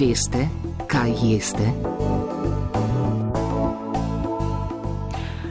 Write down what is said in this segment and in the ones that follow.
Veste, kaj jeste?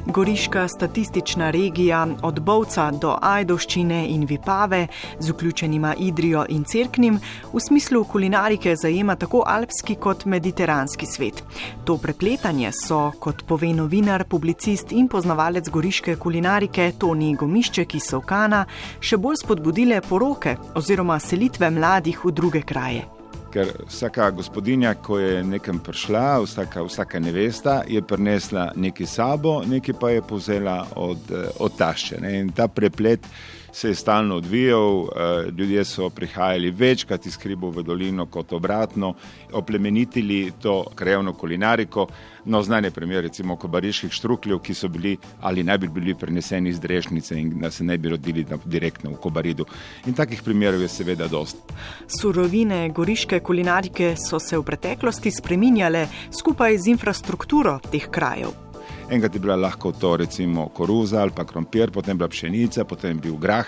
Goriška statistična regija od Bovca do Ajdoščine in Vipave z vključenima Idrijo in Cerknim v smislu kulinarike zajema tako alpski kot mediteranski svet. To prepletanje so, kot pove novinar, publicist in poznavalec goriške kulinarike Toni Gomišček iz Sovkana, še bolj spodbudile poroke oziroma selitve mladih v druge kraje ker vsaka gospodinja, ko je nekam prišla, vsaka, vsaka nevesta, je prinesla nekaj sabo, nekaj pa je povzela od, eh, od tašče. Ne? In ta preplet se je stalno odvijal, eh, ljudje so prihajali večkrat iz Kribo v dolino kot obratno, oplemenitili to krajevno kulinariko. No, znan je primer recimo kobariških štrukljev, ki so bili ali naj bi bili preneseni iz Drešnice in da se ne bi rodili direktno v Kobaridu. In takih primerov je seveda dost. Surovine goriške kulinarike so se v preteklosti spreminjale skupaj z infrastrukturo teh krajev. Enkrat je bila lahko to recimo koruza ali pa krompir, potem bila pšenica, potem bil grah.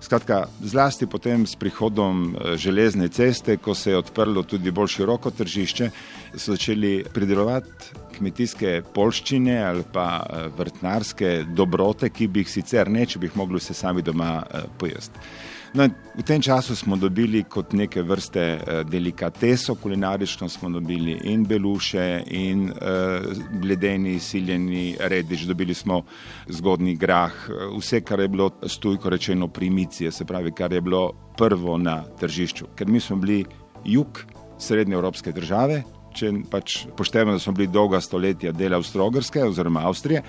Skratka, zlasti potem s prihodom eh, železne ceste, ko se je odprlo tudi bolj široko tržišče, so začeli pridelovati kmetijske polščine ali pa eh, vrtnarske dobrote, ki bi jih sicer ne, če bi jih mogli se sami doma eh, pojesti. No, v tem času smo dobili kot neke vrste uh, delikateso, kulinarično smo dobili in beluše, in uh, bledeni, siljeni redič, dobili smo zgodni grah, vse, kar je bilo stujko rečeno primicije, se pravi, kar je bilo prvo na tržišču. Ker mi smo bili jug srednje evropske države, če pač poštevamo, da smo bili dolga stoletja del Avstrogrske oziroma Avstrije.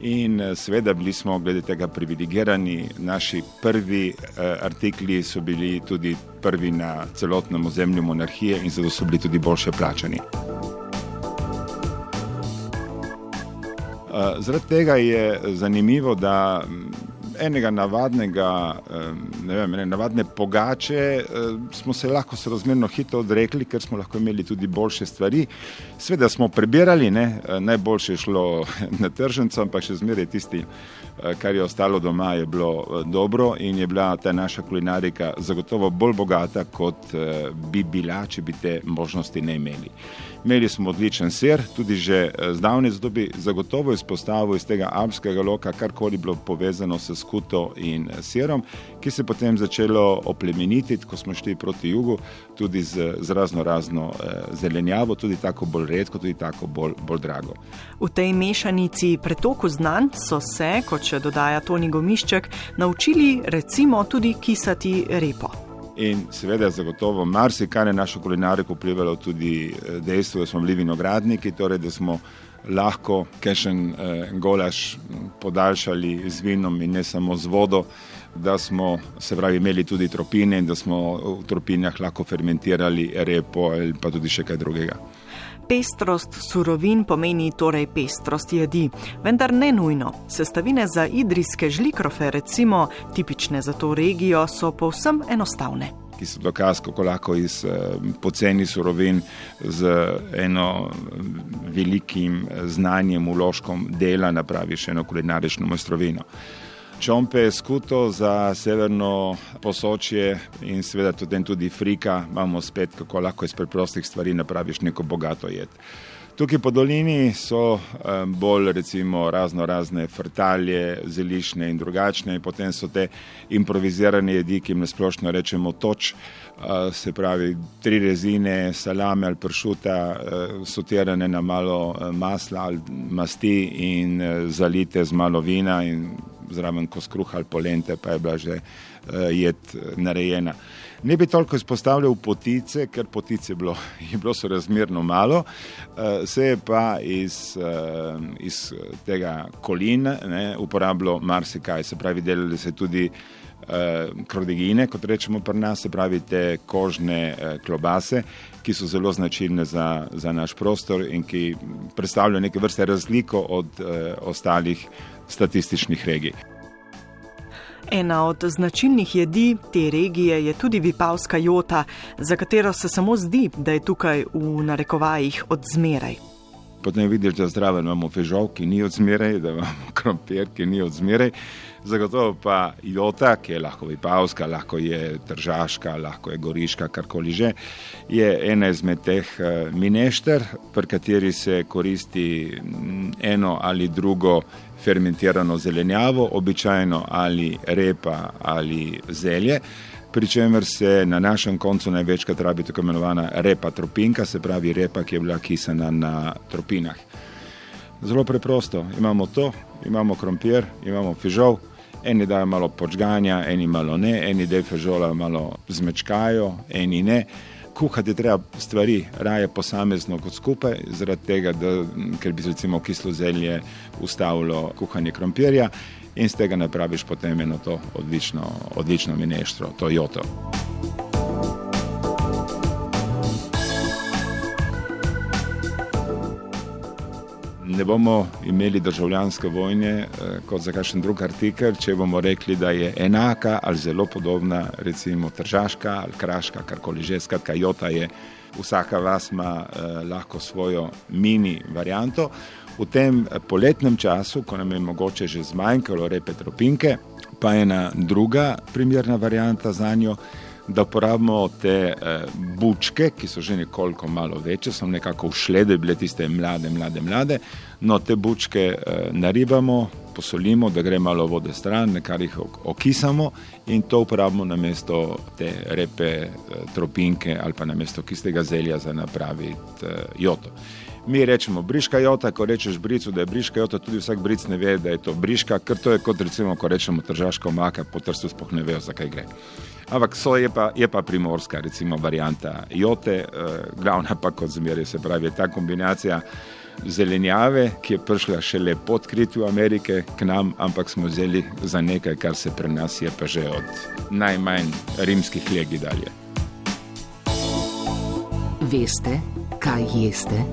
In eh, seveda bili smo glede tega privilegirani, naši prvi eh, artikli so bili tudi prvi na celotnem ozemlju monarhije in zato so bili tudi boljše plačani. Eh, zaradi tega je zanimivo, da enega navadnega, ne vem, ne, navadne pogače smo se lahko razmerno hitro odrekli, ker smo lahko imeli tudi boljše stvari. Sveda smo prebirali, ne, najboljše je šlo na tržnico, ampak še zmeraj tisti, kar je ostalo doma, je bilo dobro in je bila ta naša kulinarika zagotovo bolj bogata, kot bi bila, če bi te možnosti ne imeli. Imeli smo odličen ser, tudi že zdavne zdobi, zagotovo izpostavil iz tega alpskega loka, karkoli bilo povezano s skuto in serom, ki se potem začelo oplemeniti, ko smo šli proti jugu, tudi z, z razno razno zelenjavo, tudi tako bolj redko, tudi tako bolj, bolj drago. V tej mešanici pretoku znanj so se, kot še dodaja Toni Gomišček, naučili recimo tudi kisati repo. In seveda, zagotovo, marsikaj je našo kulinariko vplivalo tudi eh, dejstvo, da smo bili vinogradniki, torej da smo lahko kešen eh, golaž podaljšali z vinom in ne samo z vodo, da smo se pravi imeli tudi tropine in da smo v tropinah lahko fermentirali repo ali pa tudi še kaj drugega. Pestrost surovin pomeni torej pestrost jedi, vendar ne nujno. Sestavine za idrijske žlikrofe, recimo tipične za to regijo, so povsem enostavne. Ki so dokaz, kako lahko iz poceni surovin z eno velikim znanjem, uložkom dela napraviš eno kulinarično mojstrovino. Čompe, skuto za severno posočje in seveda tudi, tudi frika, imamo spet, kako lahko iz preprostih stvari napraviš neko bogato jed. Tukaj po dolini so bolj recimo razno razne frtalje, zelišne in drugačne, in potem so te improvizirane jedi, ki jim nasplošno rečemo toč, se pravi tri rezine, salame ali pršuta, sotirane na malo masla ali masti in zalite z malo vina in zraven ko skruha ali polente, pa je bila že uh, jed narejena. Ne bi toliko izpostavljal potice, ker potice bilo, je bilo sorazmerno malo, uh, se je pa iz, uh, iz tega kolina uporabljalo marsikaj, se pravi, delali se tudi krodigine, kot rečemo pri nas, se pravi te kožne uh, klobase, ki so zelo značilne za, za naš prostor in ki predstavljajo neke vrste razliko od uh, ostalih statističnih regij. Ena od značilnih jedi te regije je tudi vipavska jota, za katero se samo zdi, da je tukaj v narekovajih od zmeraj. Potem vidiš, da zdravo imamo fežol, ki ni odzmeraj, da imamo krompir, ki ni odzmeraj. Zagotovo pa jota, ki je lahko vipavska, lahko je tržaška, lahko je goriška, karkoli že, je ena izmed teh eh, minešter, pri kateri se koristi mm, eno ali drugo fermentirano zelenjavo, običajno ali repa ali zelje. Pri čemer se na našem koncu največkrat rabi tako imenovana repa tropinka, se pravi repa, ki je bila kisana na tropinah. Zelo preprosto, imamo to, imamo krompir, imamo fižol, eni dajo malo počganja, eni malo ne, eni del fižola malo zmečkajo, eni ne. Kuhati treba stvari raje posamezno kot skupaj, zaradi tega, da, ker bi recimo kislo zelje ustavilo kuhanje krompirja in z tega napraviš potem eno to odlično, odlično mineštro, to joto. Ne bomo imeli državljanske vojne eh, kot za kakšen drug artikel, če bomo rekli, da je enaka ali zelo podobna, recimo Tržaška ali Kraška, karkoli že, skratka, Jota je, vsaka vas ima eh, lahko svojo mini varianto. V tem poletnem času, ko nam je mogoče že zmanjkalo repe tropinke, pa je ena druga primerna varianta za njo da uporabimo te eh, bučke, ki so že nekoliko malo večje, so nekako ušle, da bi bile tiste mlade, mlade, mlade. No, te bučke eh, naribamo, posolimo, da gre malo vode stran, nekaj jih okisamo in to uporabimo na mesto te repe, eh, tropinke ali pa na mesto kistega zelja za napraviti eh, joto. Mi rečemo briška jota, ko rečeš bricu, da je briška jota, tudi vsak bric ne ve, da je to briška, ker to je kot recimo, ko rečemo tržaška omaka, po trstu spoh ne vejo, zakaj gre. Ampak so je pa, je pa primorska, recimo varianta jote, eh, glavna pa kot zmeraj se pravi ta kombinacija zelenjave, ki je prišla šele po odkritju Amerike k nam, ampak smo vzeli za nekaj, kar se pri nas je pa že od najmanj rimskih legi dalje. Veste, kaj jeste?